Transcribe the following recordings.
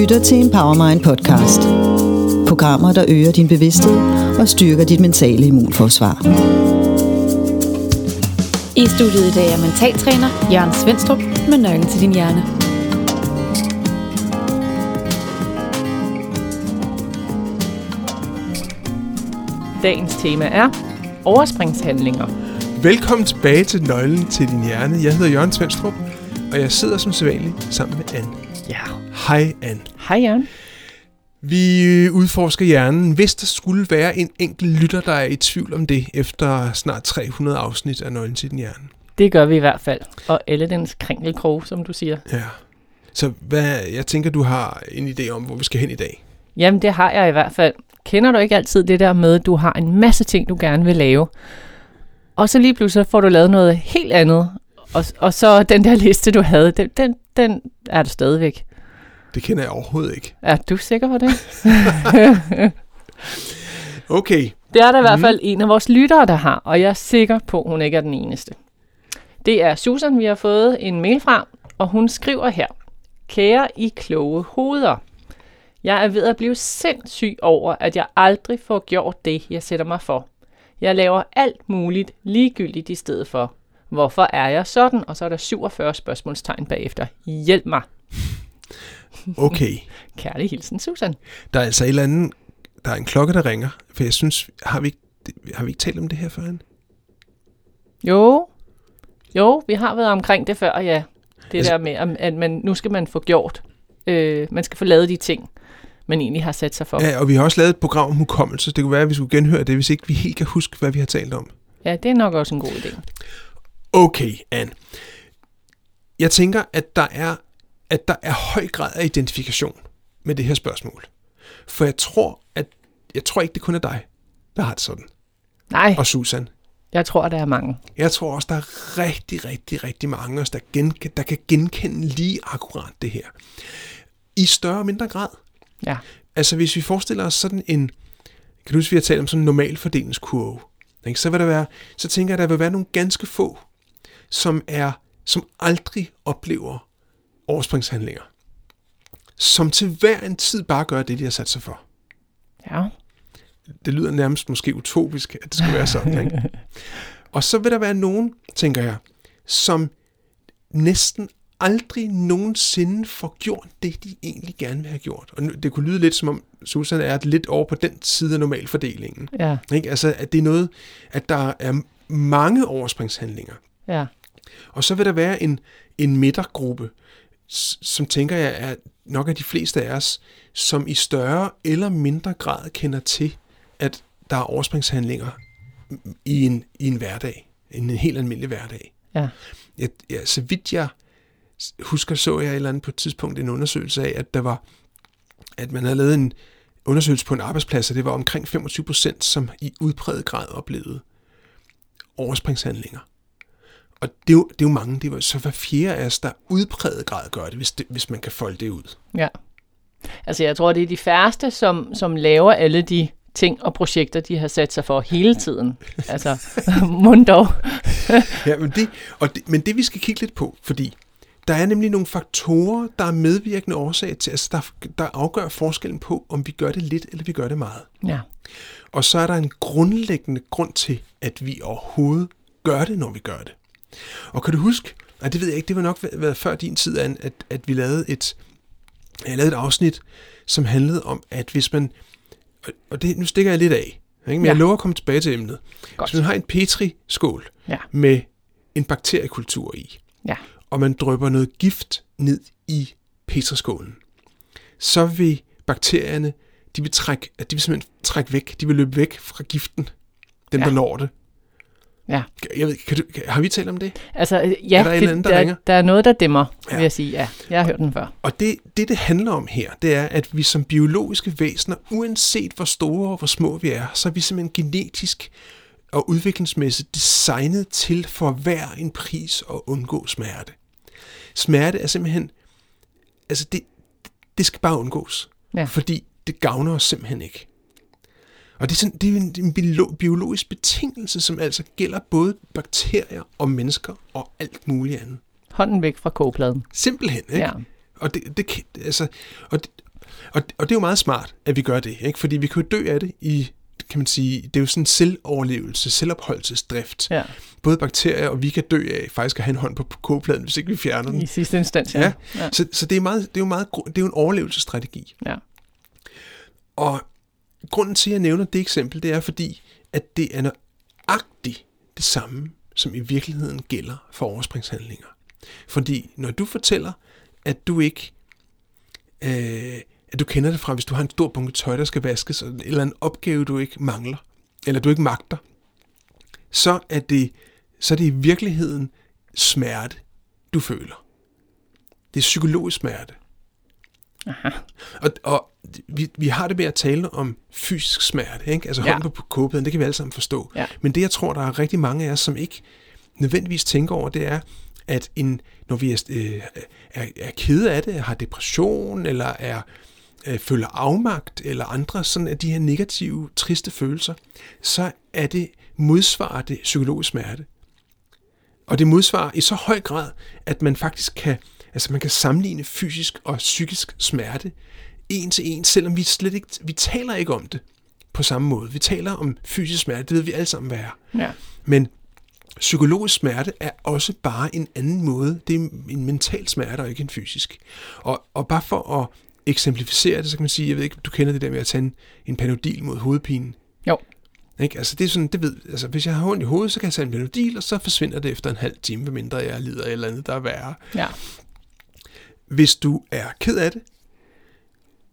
Lytter til en Powermind podcast. Programmer, der øger din bevidsthed og styrker dit mentale immunforsvar. I studiet i dag er mentaltræner Jørgen Svendstrup med nøglen til din hjerne. Dagens tema er overspringshandlinger. Velkommen tilbage til Nøglen til din hjerne. Jeg hedder Jørgen Svendstrup, og jeg sidder som sædvanligt sammen med Anne. Ja. Hej Anne. Hej Jørgen. Vi øh, udforsker hjernen. Hvis der skulle være en enkelt lytter, der er i tvivl om det, efter snart 300 afsnit af Nøglen til din hjerne. Det gør vi i hvert fald. Og alle dens kringelkrog, som du siger. Ja. Så hvad, jeg tænker, du har en idé om, hvor vi skal hen i dag. Jamen, det har jeg i hvert fald. Kender du ikke altid det der med, at du har en masse ting, du gerne vil lave? Og så lige pludselig får du lavet noget helt andet. Og, og så den der liste, du havde, den, den, den er der stadigvæk. Det kender jeg overhovedet ikke. Er du sikker på det? Okay. Det er der i hvert fald en af vores lyttere, der har, og jeg er sikker på, at hun ikke er den eneste. Det er Susan, vi har fået en mail fra, og hun skriver her. Kære I kloge hoveder. Jeg er ved at blive sindssyg over, at jeg aldrig får gjort det, jeg sætter mig for. Jeg laver alt muligt ligegyldigt i stedet for. Hvorfor er jeg sådan? Og så er der 47 spørgsmålstegn bagefter. Hjælp mig. Okay. Kærlig hilsen, Susan. Der er altså et eller andet, der er en klokke, der ringer. For jeg synes, har vi har vi ikke talt om det her før? Jo, jo, vi har været omkring det før, ja. Det Altså- der med, at- man, nu skal man få gjort, øh, man skal få lavet de ting, man egentlig har sat sig for. Ja. Ja, og vi har også lavet et program om hukommelse. Det kunne være, at vi skulle genhøre det, hvis ikke vi helt kan huske, hvad vi har talt om. ja, det er nok også en god idé. Okay, Anne. Jeg tænker, at der er, at der er høj grad af identifikation med det her spørgsmål. For jeg tror, at jeg tror ikke, det kun er dig, der har det sådan. Nej, Og Susan. jeg tror, der er mange. Jeg tror også, der er rigtig, rigtig, rigtig mange os, der, gen, der kan genkende lige akkurat det her. I større og mindre grad. Ja, Altså hvis vi forestiller os sådan en, kan du huske, vi har talt om sådan en normal fordelingskurve, ikke? så vil der være, så tænker jeg, at der vil være nogle ganske få, som er, som aldrig oplever overspringshandlinger. Som til hver en tid bare gør det, de har sat sig for. ja, Det lyder nærmest måske utopisk, at det skulle være sådan. Ikke? Og så vil der være nogen, tænker jeg, som næsten aldrig nogensinde får gjort det, de egentlig gerne vil have gjort. Og det kunne lyde lidt som om Susan er lidt over på den side af normalfordelingen. ja, Ikke? Altså, at det er noget, at der er mange overspringshandlinger. ja, Og så vil der være en, en midtergruppe, som tænker jeg er nok af de fleste af os, som i større eller mindre grad kender til, at der er overspringshandlinger i en, i en hverdag. En helt almindelig hverdag. ja, Jeg, ja, så vidt jeg husker, så jeg et eller andet på et tidspunkt en undersøgelse af, at der var, at man havde lavet en undersøgelse på en arbejdsplads, og det var omkring 25 procent, som i udpræget grad oplevede overspringshandlinger. Og det er, jo, det er jo mange, det var så hver fjerde af os, der udpræget grad gør det, hvis, det, hvis man kan folde det ud. ja. Altså, jeg tror, det er de færreste, som, som laver alle de ting og projekter, de har sat sig for hele tiden. Altså, mund dog. Ja, men det, og det, men det vi skal kigge lidt på, fordi der er nemlig nogle faktorer, der er medvirkende årsag til, altså der, der afgør forskellen på, om vi gør det lidt, eller vi gør det meget. Ja, Og så er der en grundlæggende grund til, at vi overhovedet gør det, når vi gør det. Og kan du huske, nej det ved jeg ikke, det var nok været- før din tid, Anne, at, at vi lavede et, jeg lavede et afsnit, som handlede om, at hvis man, og- og det, nu stikker jeg lidt af, ikke? men ja. Jeg lover at komme tilbage til emnet. Godt. Hvis man har en petri-skål Ja. med en bakteriekultur i, ja, og man drypper noget gift ned i petriskålen, så vil bakterierne, de vil, trække, de vil simpelthen trække væk, de vil løbe væk fra giften, dem. Ja. der når det. Ja. Jeg ved, kan du, kan, har vi talt om det? Altså, øh, ja, Er der et eller andet, der der, ringer? der er noget, der dæmmer, ja. Ja. vil jeg sige. Ja, jeg har hørt den før. Og det, det, det handler om her, det er, at vi som biologiske væsener, uanset hvor store og hvor små vi er, så er vi simpelthen genetisk og udviklingsmæssigt designet til for hver en pris at undgå smerte. Smerte er simpelthen, altså det, det skal bare undgås, Ja. fordi det gavner os simpelthen ikke. Og det er, sådan, det er en, en biolo- biologisk betingelse, som altså gælder både bakterier og mennesker og alt muligt andet. Hånden væk fra kogepladen. Simpelthen, ikke? Ja. Og det, det, altså, og, det, og, og det er jo meget smart, at vi gør det, ikke? Fordi vi kan jo dø af det i, kan man sige, det er jo sådan en selvoverlevelse, selvopholdelsesdrift. Ja. Både bakterier og vi kan dø af faktisk at have en hånd på kogepladen, hvis ikke vi fjerner den. I sidste instans, ja. Ja, ja. Så, så det er meget, det er jo meget, det er jo en overlevelsesstrategi. ja. Og grunden til, at jeg nævner det eksempel, det er fordi, at det er nøjagtigt det samme, som i virkeligheden gælder for overspringshandlinger. Fordi når du fortæller, at du ikke, øh, at du kender det fra, hvis du har en stor bunke tøj, der skal vaskes, eller en opgave, du ikke mangler, eller du ikke magter, så er det, så er det i virkeligheden smerte, du føler. Det er psykologisk smerte. Og, og vi, vi har det med at tale om fysisk smerte, ikke? altså Ja. hånden på kåben, det kan vi alle sammen forstå. Ja. Men det, jeg tror, der er rigtig mange af os, som ikke nødvendigvis tænker over, det er, at en, når vi er, øh, er, er kede af det, har depression, eller er øh, føler afmagt, eller andre sådan af de her negative, triste følelser, så er det modsvarer det psykologisk smerte. Og det modsvarer i så høj grad, at man faktisk kan, altså man kan sammenligne fysisk og psykisk smerte en til en, selvom vi slet ikke, vi taler ikke om det på samme måde. Vi taler om fysisk smerte, det ved vi alle sammen, hvad er. ja. Men psykologisk smerte er også bare en anden måde. Det er en mental smerte, og ikke en fysisk. Og, og bare for at eksemplificere det, så kan man sige, jeg ved ikke, du kender det der med at tage en, en panodil mod hovedpinen. Jo. Ikke? Altså det er sådan, det ved, altså hvis jeg har ondt i hovedet, så kan jeg tage en panodil, og så forsvinder det efter en halv time, medmindre jeg lider af eller andet, der er værre. Ja. Hvis du er ked af det,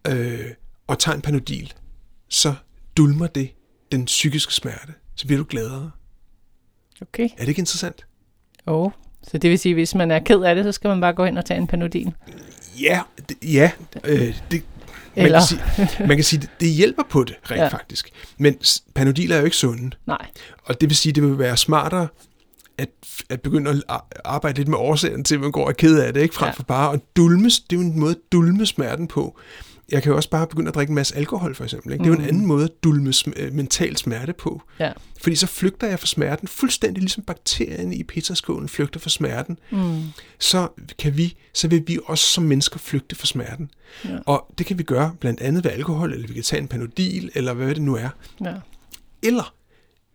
øh, og tager en panodil, så dulmer det den psykiske smerte. Så bliver du gladere. Okay. Er det ikke interessant? Oh. Så det vil sige, hvis man er ked af det, så skal man bare gå ind og tage en panodil. Ja, det, ja øh, det, man, Eller- kan sige, man kan sige, det, det hjælper på det rent Ja. faktisk. Men panodiler er jo ikke sunde. Nej. Og det vil sige, det vil være smartere at, at begynde at ar- arbejde lidt med årsagen til, at man går og ked af det, ikke? frem Ja. for bare at dulme. Det er jo en måde at dulme smerten på. Jeg kan jo også bare begynde at drikke en masse alkohol, for eksempel. Ikke? Det er jo en anden måde at dulme sm- øh, mental smerte på. Ja. Fordi så flygter jeg fra smerten, fuldstændig ligesom bakterierne i pizzaskålen flygter fra smerten. Mm. Så, kan vi, så vil vi også som mennesker flygte fra smerten. Ja. Og det kan vi gøre blandt andet ved alkohol, eller vi kan tage en panodil, eller hvad det nu er. Ja. Eller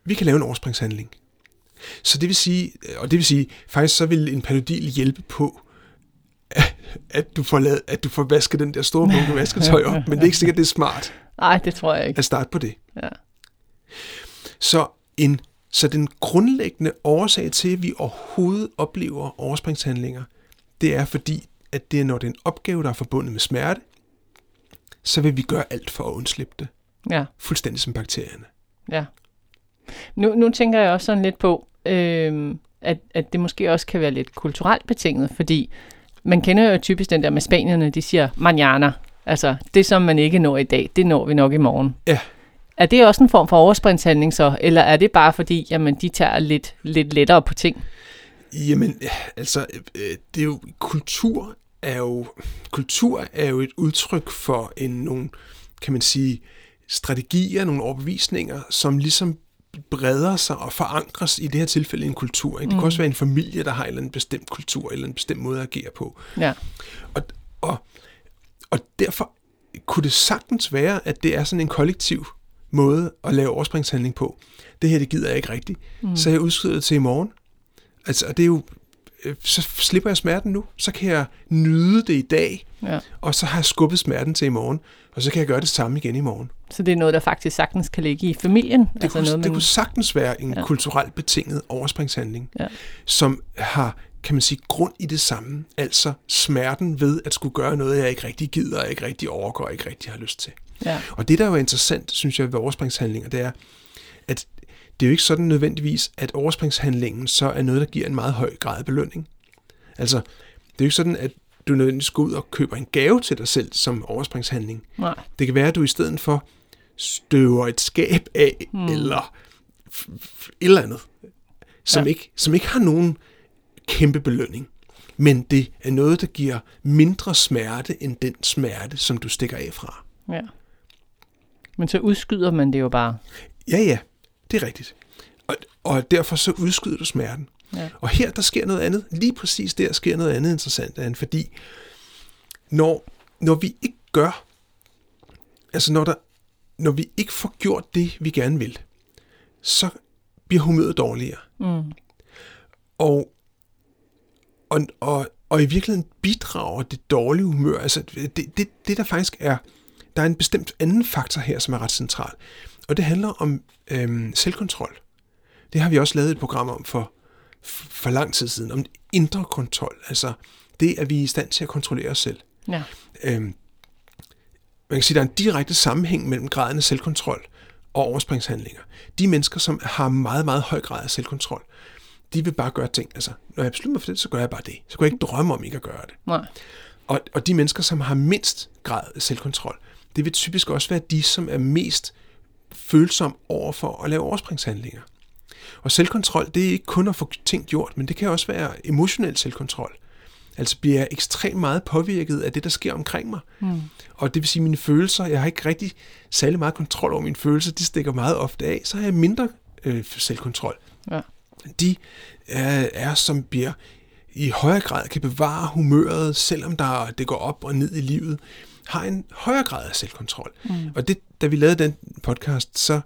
vi kan lave en overspringshandling. Så det vil sige, og det vil sige, faktisk så vil en panodil hjælpe på, at du får, lavet, at du får vasket den der store bunke vasketøj op, men det er ikke sikkert, det er smart Nej, det tror jeg ikke. at starte på det. Ja. Så, en, så den grundlæggende årsag til, at vi overhovedet oplever overspringshandlinger, det er fordi, at det er, når det er en opgave, der er forbundet med smerte, så vil vi gøre alt for at undslippe det. Ja. Fuldstændig som bakterierne. Ja. Nu, nu tænker jeg også sådan lidt på, øh, at, at det måske også kan være lidt kulturelt betinget, fordi man kender jo typisk den der med spanierne, de siger manana. Altså, det som man ikke når i dag, det når vi nok i morgen. Ja. Er det også en form for overspringshandling så, eller er det bare fordi, jamen, de tager lidt, lidt lettere på ting? Jamen, altså, øh, det er jo, kultur er jo, kultur er jo et udtryk for en, nogle, kan man sige, strategier, nogle overbevisninger, som ligesom breder sig og forankres i det her tilfælde i en kultur. Ikke? Det kan også være en familie, der har en eller anden bestemt kultur, eller en bestemt måde at agere på. Ja. Og, og, og derfor kunne det sagtens være, at det er sådan en kollektiv måde at lave overspringshandling på. Det her, det gider jeg ikke rigtigt. Mm. Så jeg udskyder det til i morgen. Altså, og det er jo, øh, så slipper jeg smerten nu. Så kan jeg nyde det i dag, ja. og så har jeg skubbet smerten til i morgen. Og så kan jeg gøre det samme igen i morgen. Så det er noget, der faktisk sagtens kan ligge i familien? Det, altså kunne, noget, det kunne sagtens være en Ja. kulturelt betinget overspringshandling, Ja. som har, kan man sige, grund i det samme. Altså smerten ved at skulle gøre noget, jeg ikke rigtig gider, og ikke rigtig overgår, og ikke rigtig har lyst til. Ja. Og det, der jo er interessant, synes jeg, ved overspringshandlinger, det er, at det er jo ikke sådan nødvendigvis, at overspringshandlingen så er noget, der giver en meget høj grad af belønning. Altså, det er jo ikke sådan, at du nødvendigvis går ud og køber en gave til dig selv som overspringshandling. Nej. Det kan være, at du i stedet for støver et skab af, mm. eller et eller andet, som, Ja. ikke, som ikke har nogen kæmpe belønning. Men det er noget, der giver mindre smerte end den smerte, som du stikker af fra. Ja. Men så udskyder man det jo bare. Ja, ja, det er rigtigt. Og, og derfor så udskyder du smerten. Ja. Og her, der sker noget andet. Lige præcis der sker noget andet interessant, Anne, fordi når, når vi ikke gør, altså når, der, når vi ikke får gjort det, vi gerne vil, så bliver humøret dårligere. Mm. Og, og, og, og i virkeligheden bidrager det dårlige humør, altså det, det, det der faktisk er, der er en bestemt anden faktor her, som er ret central, og det handler om øhm, selvkontrol. Det har vi også lavet et program om for, for lang tid siden, om indre kontrol, altså det, at vi er i stand til at kontrollere os selv. Ja. Øhm, man kan sige, at der er en direkte sammenhæng mellem graden af selvkontrol og overspringshandlinger. De mennesker, som har meget, meget høj grad af selvkontrol, de vil bare gøre ting. Altså, når jeg beslutter mig for det, så gør jeg bare det. Så kunne jeg ikke drømme om ikke at gøre det. Nej. Og, og de mennesker, som har mindst grad af selvkontrol, det vil typisk også være de, som er mest følsom over for at lave overspringshandlinger. Og selvkontrol, det er ikke kun at få ting gjort, men det kan også være emotionel selvkontrol. Altså bliver jeg ekstremt meget påvirket af det, der sker omkring mig. Mm. Og det vil sige, mine følelser, jeg har ikke rigtig særlig meget kontrol over mine følelser, de stikker meget ofte af, så har jeg mindre øh, selvkontrol. Ja. De er, er, som bliver i højere grad kan bevare humøret, selvom der, det går op og ned i livet, har en højere grad af selvkontrol. Mm. Og det, da vi lavede den podcast, så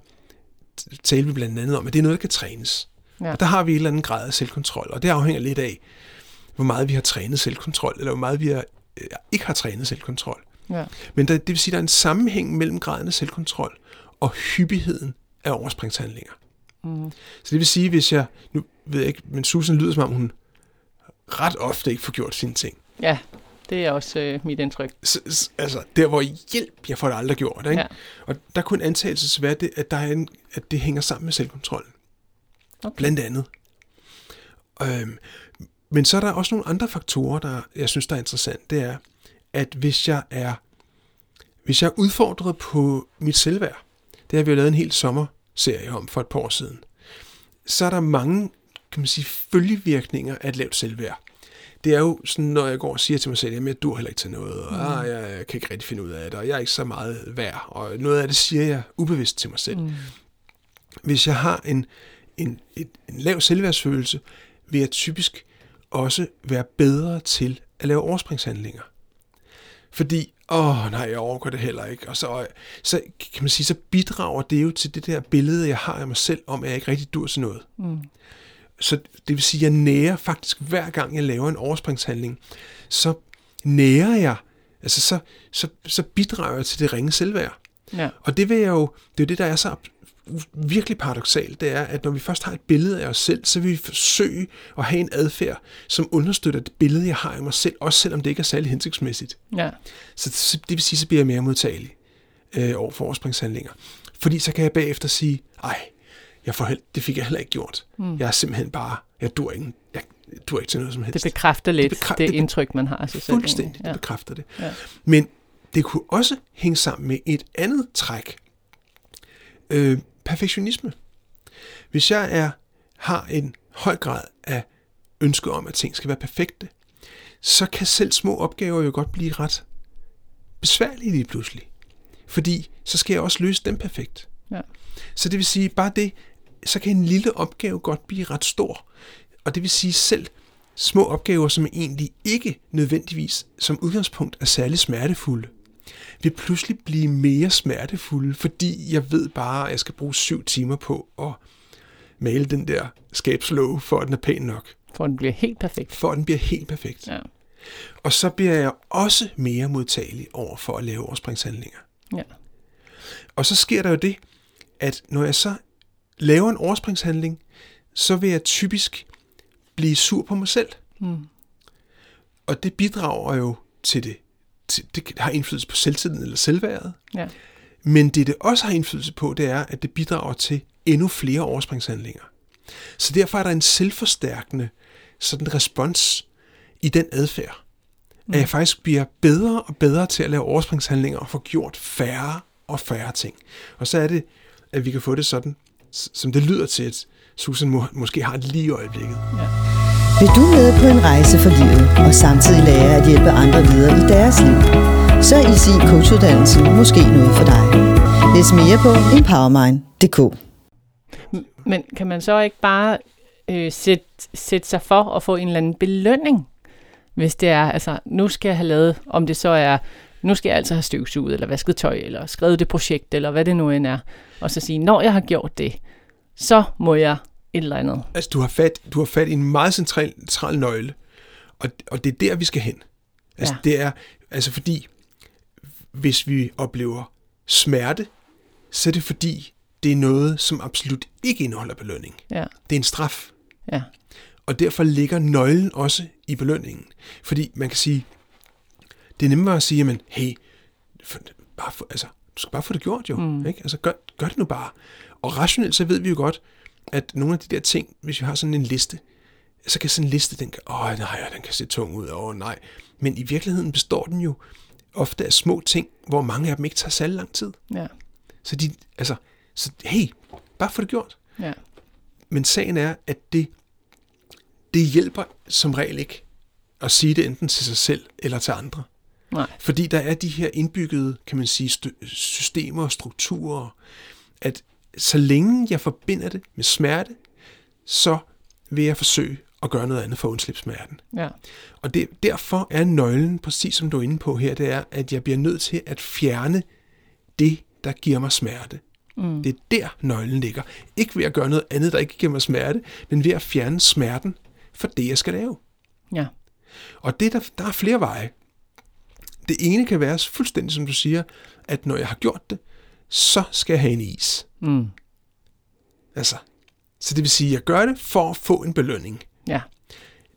talte vi blandt andet om, at det er noget, der kan trænes. Ja. Og der har vi en eller anden grad af selvkontrol, og det afhænger lidt af, hvor meget vi har trænet selvkontrol, eller hvor meget vi har, øh, ikke har trænet selvkontrol. Ja. Men der, det vil sige, at der er en sammenhæng mellem graden af selvkontrol og hyppigheden af overspringshandlinger. Mm. Så det vil sige, hvis jeg, nu ved jeg ikke, men Susan lyder som om hun ret ofte ikke får gjort sine ting. ja, det er også øh, mit indtryk. Så, s- altså, der hvor hjælp, jeg får det aldrig gjort. Ikke? Ja. Og der kunne en antagelse så være, det, at, der er en, at det hænger sammen med selvkontrollen. Okay. Blandt andet. Øhm, men så er der også nogle andre faktorer, der jeg synes, der er interessant. Det er, at hvis jeg er, hvis jeg er udfordret på mit selvværd, det har vi jo lavet en hel sommerserie om for et par år siden, så er der mange kan man sige, følgevirkninger af et lavt selvværd. Det er jo sådan, når jeg går og siger til mig selv, at jeg dur heller ikke til noget, og Mm. ah, jeg, kan ikke rigtig finde ud af det, og jeg er ikke så meget værd, og noget af det siger jeg ubevidst til mig selv. Mm. Hvis jeg har en, en, et, en lav selvværdsfølelse, vil jeg typisk også være bedre til at lave overspringshandlinger. Fordi, åh nej, jeg overgår det heller ikke. Og så, så kan man sige, så bidrager det jo til det der billede, jeg har af mig selv, om at jeg ikke rigtig dur til noget. Mm. Så det vil sige, at jeg nærer faktisk hver gang, jeg laver en overspringshandling, så nærer jeg, altså så, så, så bidrager jeg til det ringe selvværd. Ja. Og det vil jeg jo, det er jo det, der er så virkelig paradoxalt, det er, at når vi først har et billede af os selv, så vil vi forsøge at have en adfærd, som understøtter det billede, jeg har af mig selv, også selvom det ikke er særlig hensigtsmæssigt. Ja. Så, så det vil sige, så bliver jeg mere modtagelig øh, over for overspringshandlinger. Fordi så kan jeg bagefter sige, ej, jeg får held, det fik jeg heller ikke gjort. Mm. Jeg er simpelthen bare, jeg dur ikke, jeg dur ikke til noget som helst. Det bekræfter lidt det, bekræ- det indtryk, man har af sig selv. Fuldstændig, det bekræfter det. Ja. Men det kunne også hænge sammen med et andet træk. Øh, perfektionisme. Hvis jeg er, har en høj grad af ønske om, at ting skal være perfekte, så kan selv små opgaver jo godt blive ret besværlige lige pludselig. Fordi så skal jeg også løse dem perfekt. Ja. Så det vil sige, bare det, så kan en lille opgave godt blive ret stor. Og det vil sige selv små opgaver, som egentlig ikke nødvendigvis som udgangspunkt er særlig smertefulde, vil pludselig blive mere smertefulde, fordi jeg ved bare, at jeg skal bruge syv timer på at male den der skabslåge, for at den er pæn nok. For at den bliver helt perfekt. For at den bliver helt perfekt. Ja. Og så bliver jeg også mere modtagelig over for at lave overspringshandlinger. Ja. Og så sker der jo det, at når jeg så laver en overspringshandling, så vil jeg typisk blive sur på mig selv. Mm. Og det bidrager jo til det. Til, det har indflydelse på selvtiden eller selvværdet. Ja. Men det, det også har indflydelse på, det er, at det bidrager til endnu flere overspringshandlinger. Så derfor er der en selvforstærkende sådan respons i den adfærd. At jeg faktisk bliver bedre og bedre til at lave overspringshandlinger og få gjort færre og færre ting. Og så er det, at vi kan få det sådan, som det lyder til, at Susan må, måske har lige i øjeblikket. Vil du med på en rejse for livet og samtidig lære at hjælpe andre videre i deres liv? Så er Easy Coachuddannelsen måske noget for dig. Læs mere på empowermind.dk Men kan man så ikke bare øh, sætte, sætte sig for at få en eller anden belønning, hvis det er, altså, nu skal jeg have lavet, om det så er, nu skal jeg altså have støvsuget, eller vasket tøj, eller skrevet det projekt, eller hvad det nu end er, og så sige, når jeg har gjort det, så må jeg et eller andet. Altså, du har fat, du har fat i en meget central, central nøgle, og, og det er der, vi skal hen. Altså, Ja. det er, altså fordi, hvis vi oplever smerte, så er det fordi, det er noget, som absolut ikke indeholder belønning. Ja, Det er en straf. ja, Og derfor ligger nøglen også i belønningen. Fordi man kan sige, det er nemmere at sige, jamen, hey, for, bare for, altså, du skal bare få det gjort jo. Mm. Ikke? Altså, gør, gør det nu bare. Og rationelt, så ved vi jo godt, at nogle af de der ting, hvis vi har sådan en liste, så kan sådan en liste, den kan, åh nej, den kan se tung ud, åh nej. Men i virkeligheden består den jo ofte af små ting, hvor mange af dem ikke tager særlig lang tid. ja, Så de, altså, så hey, bare få det gjort. ja, Men sagen er, at det, det hjælper som regel ikke at sige det enten til sig selv eller til andre. Nej, Fordi der er de her indbyggede, kan man sige, st- systemer og strukturer, at så længe jeg forbinder det med smerte, så vil jeg forsøge at gøre noget andet for at undslippe smerten. ja, Og det, derfor er nøglen, præcis som du er inde på her, det er, at jeg bliver nødt til at fjerne det, der giver mig smerte. Mm. Det er der, nøglen ligger. Ikke ved at gøre noget andet, der ikke giver mig smerte, men ved at fjerne smerten for det, jeg skal lave. ja, Og det, der, der er flere veje. Det ene kan være fuldstændig, som du siger, at når jeg har gjort det, så skal jeg have en is. mm, Altså, så det vil sige, at jeg gør det for at få en belønning. ja,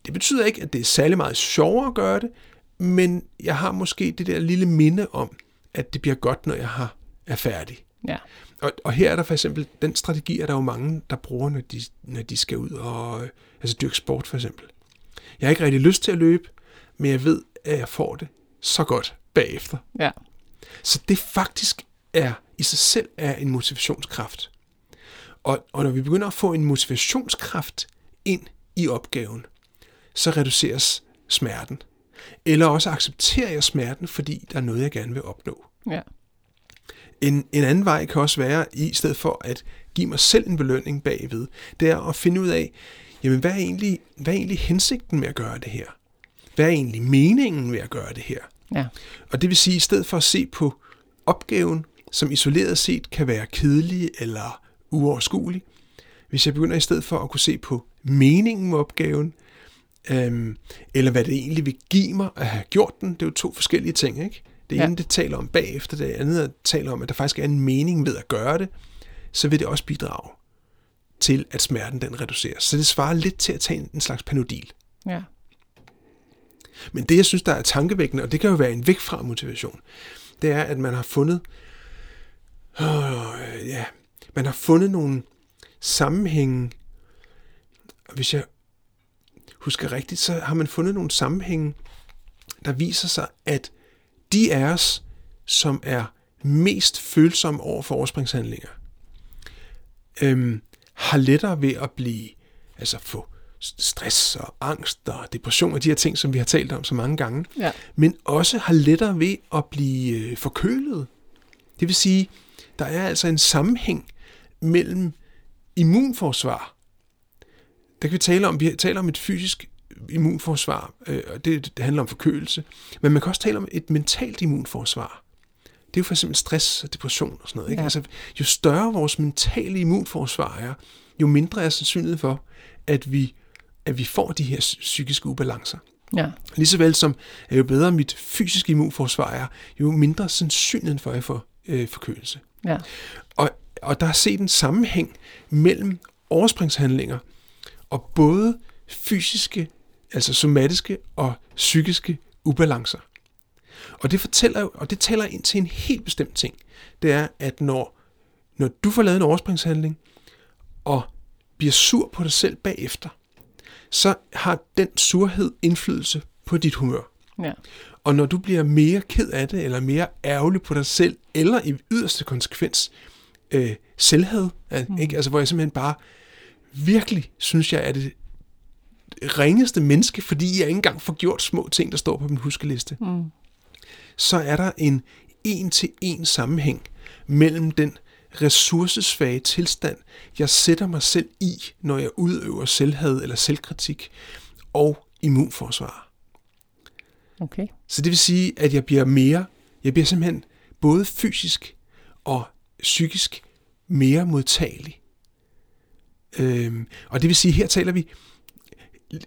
Det betyder ikke, at det er særlig meget sjovere at gøre det, men jeg har måske det der lille minde om, at det bliver godt, når jeg har, er færdig. ja, Og, og her er der for eksempel, den strategi er der jo mange, der bruger, når de, når de skal ud og altså dyrke sport for eksempel. Jeg har ikke rigtig lyst til at løbe, men jeg ved, at jeg får det så godt bagefter. ja, Så det faktisk er i sig selv er en motivationskraft. Og, og når vi begynder at få en motivationskraft ind i opgaven, så reduceres smerten. Eller også accepterer jeg smerten, fordi der er noget, jeg gerne vil opnå. ja, En, en anden vej kan også være, i stedet for at give mig selv en belønning bagved, det er at finde ud af, jamen hvad er egentlig, hvad er egentlig hensigten med at gøre det her? Hvad er egentlig meningen med at gøre det her? Ja, Og det vil sige, at i stedet for at se på opgaven, som isoleret set kan være kedelig eller uoverskuelig, hvis jeg begynder i stedet for at kunne se på meningen med opgaven, øhm, eller hvad det egentlig vil give mig at have gjort den, det er jo to forskellige ting, ikke? Det Ja. ene, det taler om bagefter, det andet det taler om, at der faktisk er en mening ved at gøre det, så vil det også bidrage til, at smerten den reduceres. Så det svarer lidt til at tage en, en slags panodil. ja, men det, jeg synes, der er tankevækkende, og det kan jo være en væk fra motivation, det er, at man har fundet, øh, ja, man har fundet nogle sammenhænge, hvis jeg husker rigtigt, så har man fundet nogle sammenhænge, der viser sig, at de af os, som er mest følsomme over for overspringshandlinger, øhm, har lettere ved at blive, altså få stress og angst og depression og de her ting, som vi har talt om så mange gange, ja, men også har lettere ved at blive øh, forkølet. Det vil sige, der er altså en sammenhæng mellem immunforsvar. Der kan vi tale om, vi taler om et fysisk immunforsvar, øh, og det, det handler om forkølelse, men man kan også tale om et mentalt immunforsvar. Det er jo for eksempel stress og depression og sådan noget. Ikke? Ja. Altså, jo større vores mentale immunforsvar er, jo mindre er sandsynligheden for, at vi, at vi får de her psykiske ubalancer. ja, Lige så vel som, at jo bedre mit fysiske immunforsvar er, jo mindre sandsynligheden for, at jeg får øh, forkølelse. ja, Og, og der er set en sammenhæng mellem overspringshandlinger og både fysiske, altså somatiske og psykiske ubalancer. Og det fortæller jo, og det taler ind til en helt bestemt ting. Det er, at når, når du får lavet en overspringshandling, og bliver sur på dig selv bagefter, så har den surhed indflydelse på dit humør. Ja. Og når du bliver mere ked af det, eller mere ærgerlig på dig selv, eller i yderste konsekvens øh, selvhed, mm. ikke? Altså, hvor jeg simpelthen bare virkelig synes, jeg er det ringeste menneske, fordi jeg ikke engang får gjort små ting, der står på min huskeliste, Mm. så er der en en-til-en sammenhæng mellem den ressourcesvage tilstand, jeg sætter mig selv i, når jeg udøver selvhad eller selvkritik, og immunforsvar. Okay. Så det vil sige, at jeg bliver mere, jeg bliver simpelthen både fysisk og psykisk mere modtagelig. Øhm, og det vil sige, her taler vi,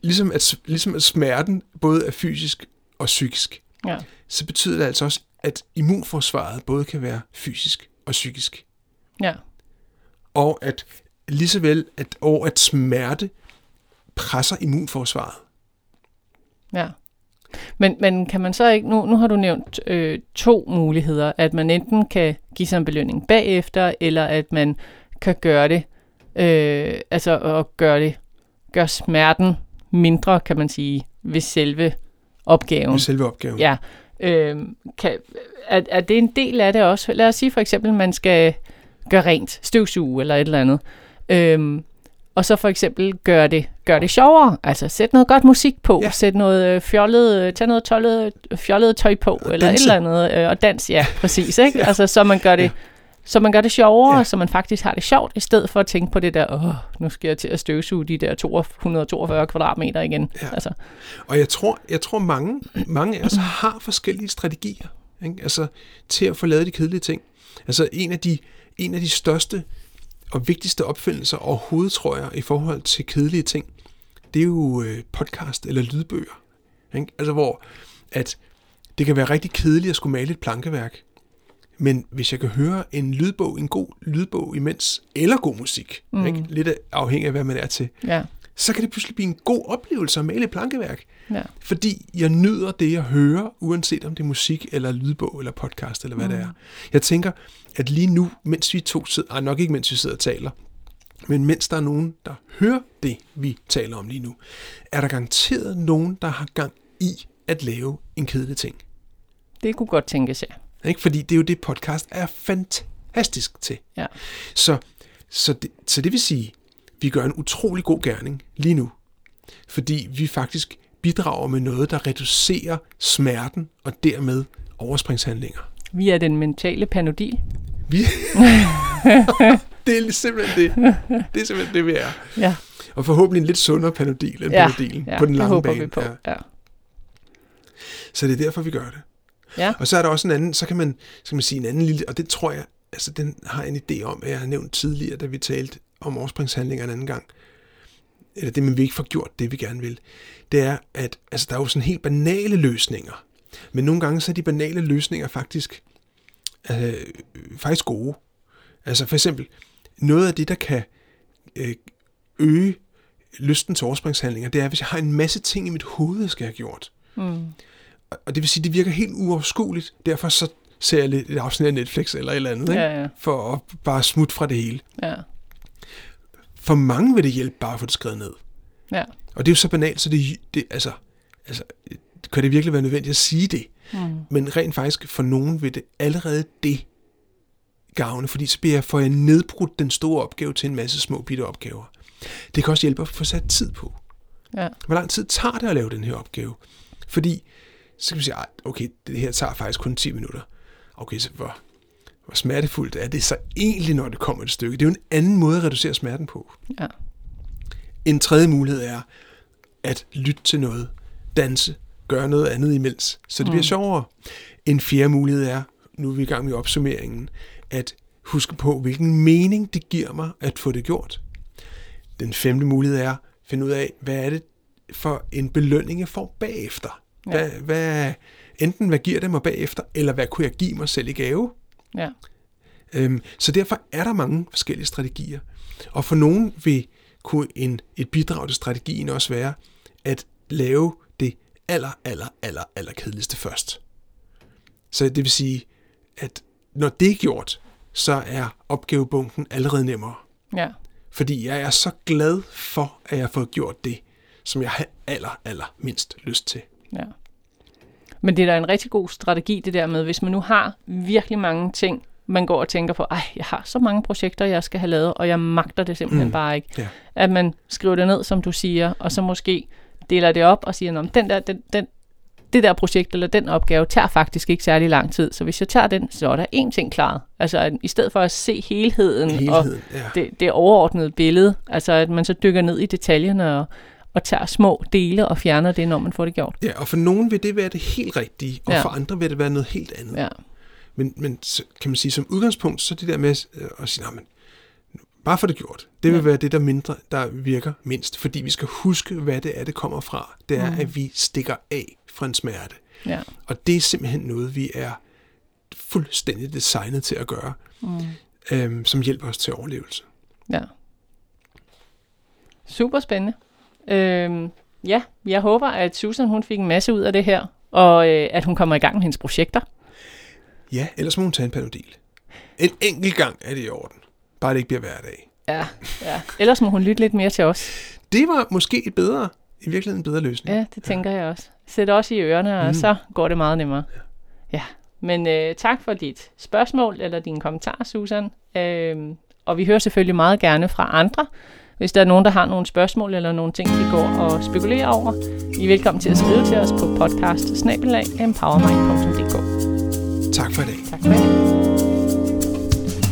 ligesom at, ligesom at smerten både er fysisk og psykisk, Ja. så betyder det altså også, at immunforsvaret både kan være fysisk og psykisk. Ja. Og at lige så vel, at, og at smerte presser immunforsvaret. Ja. Men, men kan man så ikke, nu, nu har du nævnt øh, to muligheder, at man enten kan give sig en belønning bagefter, eller at man kan gøre det, øh, altså at gøre det, gøre smerten mindre, kan man sige, ved selve opgaven. Med selve opgaven. Ja. Øh, kan, er, er det en del af det også? Lad os sige for eksempel, at man skal gøre rent, støvsuge eller et eller andet. Øhm, og så for eksempel gøre det, gør det sjovere. Altså sæt noget godt musik på, Ja. sæt noget øh, fjollet, øh, tag noget tollet, fjollet tøj på, og eller danse. et eller andet, øh, og dans, ja, præcis, ikke? ja. Altså så man gør det, Ja. så man gør det sjovere, Ja. så man faktisk har det sjovt, i stedet for at tænke på det der, åh, nu skal jeg til at støvsuge de der 242 kvadratmeter igen. Ja. Altså, Og jeg tror, jeg tror mange, mange af os har forskellige strategier ikke? Altså, til at få lavet de kedelige ting. Altså en af de, en af de største og vigtigste opfindelser overhovedet, tror jeg, i forhold til kedelige ting, det er jo øh, podcast eller lydbøger. Ikke? Altså hvor at det kan være rigtig kedeligt at skulle male et plankeværk, men hvis jeg kan høre en lydbog, en god lydbog imens, eller god musik, mm. ikke? lidt afhængig af, hvad man er til, ja, så kan det pludselig blive en god oplevelse at male et plankeværk. ja, Fordi jeg nyder det, jeg hører, uanset om det er musik, eller lydbog, eller podcast, eller hvad mm. det er. Jeg tænker, at lige nu, mens vi to sidder, ej, nok ikke mens vi sidder og taler, men mens der er nogen, der hører det, vi taler om lige nu, er der garanteret nogen, der har gang i at lave en kedelig ting. det kunne godt tænkes, ja. Ikke? Fordi det er jo det, podcast er fantastisk til. ja. Så, så, det, så det vil sige, vi gør en utrolig god gerning lige nu, fordi vi faktisk bidrager med noget, der reducerer smerten og dermed overspringshandlinger. Vi er den mentale panodil. Vi... det er simpelthen det. Det er simpelthen det, vi er. Ja, Og forhåbentlig en lidt sundere panodil end ja, panodilen ja på den det lange håber bane. vi på. Ja. Ja. Så det er derfor, vi gør det. Ja. Og så er der også en anden, så kan man, så kan man sige en anden lille, og det tror jeg, altså den har jeg en idé om, at jeg har nævnt tidligere, da vi talte om overspringshandlinger en anden gang, eller det, men vi ikke får gjort det, vi gerne vil, det er, at altså, der er jo sådan helt banale løsninger, men nogle gange så er de banale løsninger faktisk, øh, faktisk gode. Altså for eksempel, noget af det, der kan øh, øge lysten til overspringshandlinger, det er, hvis jeg har en masse ting i mit hoved, jeg skal have gjort. Mm. Og det vil sige, det virker helt uoverskueligt. Derfor så ser jeg lidt et afsnit af Netflix eller et eller andet, ikke? Ja, ja. for at bare smutte fra det hele. Ja, For mange vil det hjælpe bare at få det skrevet ned. ja. Og det er jo så banalt, så det, det altså, altså, kan det virkelig være nødvendigt at sige det. Mm. Men rent faktisk for nogen vil det allerede det gavne, fordi så bliver jeg, får jeg nedbrudt den store opgave til en masse små bitte opgaver. Det kan også hjælpe at få sat tid på. ja. Hvor lang tid tager det at lave den her opgave? Fordi, så kan vi sige, "Ej, okay, det her tager faktisk kun 10 minutter. Okay, så hvor, hvor smertefuldt er det så egentlig, når det kommer et stykke? Det er jo en anden måde at reducere smerten på. Ja. En tredje mulighed er at lytte til noget, danse, gøre noget andet imens, så det mm. bliver sjovere. En fjerde mulighed er, nu er vi i gang med opsummeringen, at huske på, hvilken mening det giver mig at få det gjort. Den femte mulighed er at finde ud af, hvad er det for en belønning, jeg får bagefter. Ja. Hvad, hvad, enten hvad giver det mig bagefter, eller hvad kunne jeg give mig selv i gave? Ja. Øhm, så derfor er der mange forskellige strategier. Og for nogen vil kunne en, et bidrag til strategien også være at lave det aller, aller, aller, aller kedeligste først. Så det vil sige, at når det er gjort, så er opgavebunken allerede nemmere. ja. Fordi jeg er så glad for, at jeg har fået gjort det, som jeg har aller, aller mindst lyst til. Ja. Men det er da en rigtig god strategi, det der med, hvis man nu har virkelig mange ting, man går og tænker på, ej, jeg har så mange projekter, jeg skal have lavet, og jeg magter det simpelthen mm. bare ikke. Ja. At man skriver det ned, som du siger, og så måske deler det op og siger, at den der, den, den, det der projekt eller den opgave tager faktisk ikke særlig lang tid. Så hvis jeg tager den, så er der én ting klaret. Altså at i stedet for at se helheden, Helheden, og ja. det, det overordnede billede, altså at man så dykker ned i detaljerne og, og tager små dele og fjerner det, når man får det gjort. Ja, og for nogen vil det være det helt rigtige, og Ja. for andre vil det være noget helt andet. Ja. Men, men kan man sige, som udgangspunkt, så det der med øh, at sige, "Nå, men, bare for det gjort. Det vil Ja. være det, der mindre, der virker mindst. Fordi vi skal huske, hvad det er, det kommer fra. Det er, Mm. at vi stikker af fra en smerte. Ja. Og det er simpelthen noget, vi er fuldstændig designet til at gøre, Mm. øhm, som hjælper os til overlevelse. Ja. Super spændende. Øhm, ja, jeg håber, at Susan hun fik en masse ud af det her, og øh, at hun kommer i gang med hendes projekter. Ja, ellers må hun tage en panodil. En enkelt gang er det i orden. Bare det ikke bliver hver dag. Ja, ja. Ellers må hun lytte lidt mere til os. Det var måske et bedre, i virkeligheden en bedre løsning. Ja, det tænker jeg også. Sæt også i ørerne, og Mm. så går det meget nemmere. Ja, men øh, tak for dit spørgsmål eller dine kommentarer, Susan. Øhm, og vi hører selvfølgelig meget gerne fra andre. Hvis der er nogen, der har nogle spørgsmål eller nogle ting, de går og spekulerer over, I er velkommen til at skrive til os på podcast. Tak for i dag. Tak for det.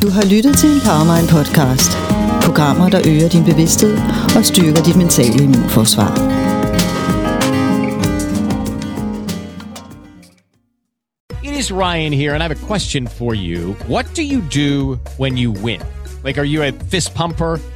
Du har lyttet til en Powermind podcast. Programmer, der øger din bevidsthed og styrker dit mentale immunforsvar. It is Ryan here, and I have a question for you. What do you do when you win? Like, are you a fist pumper?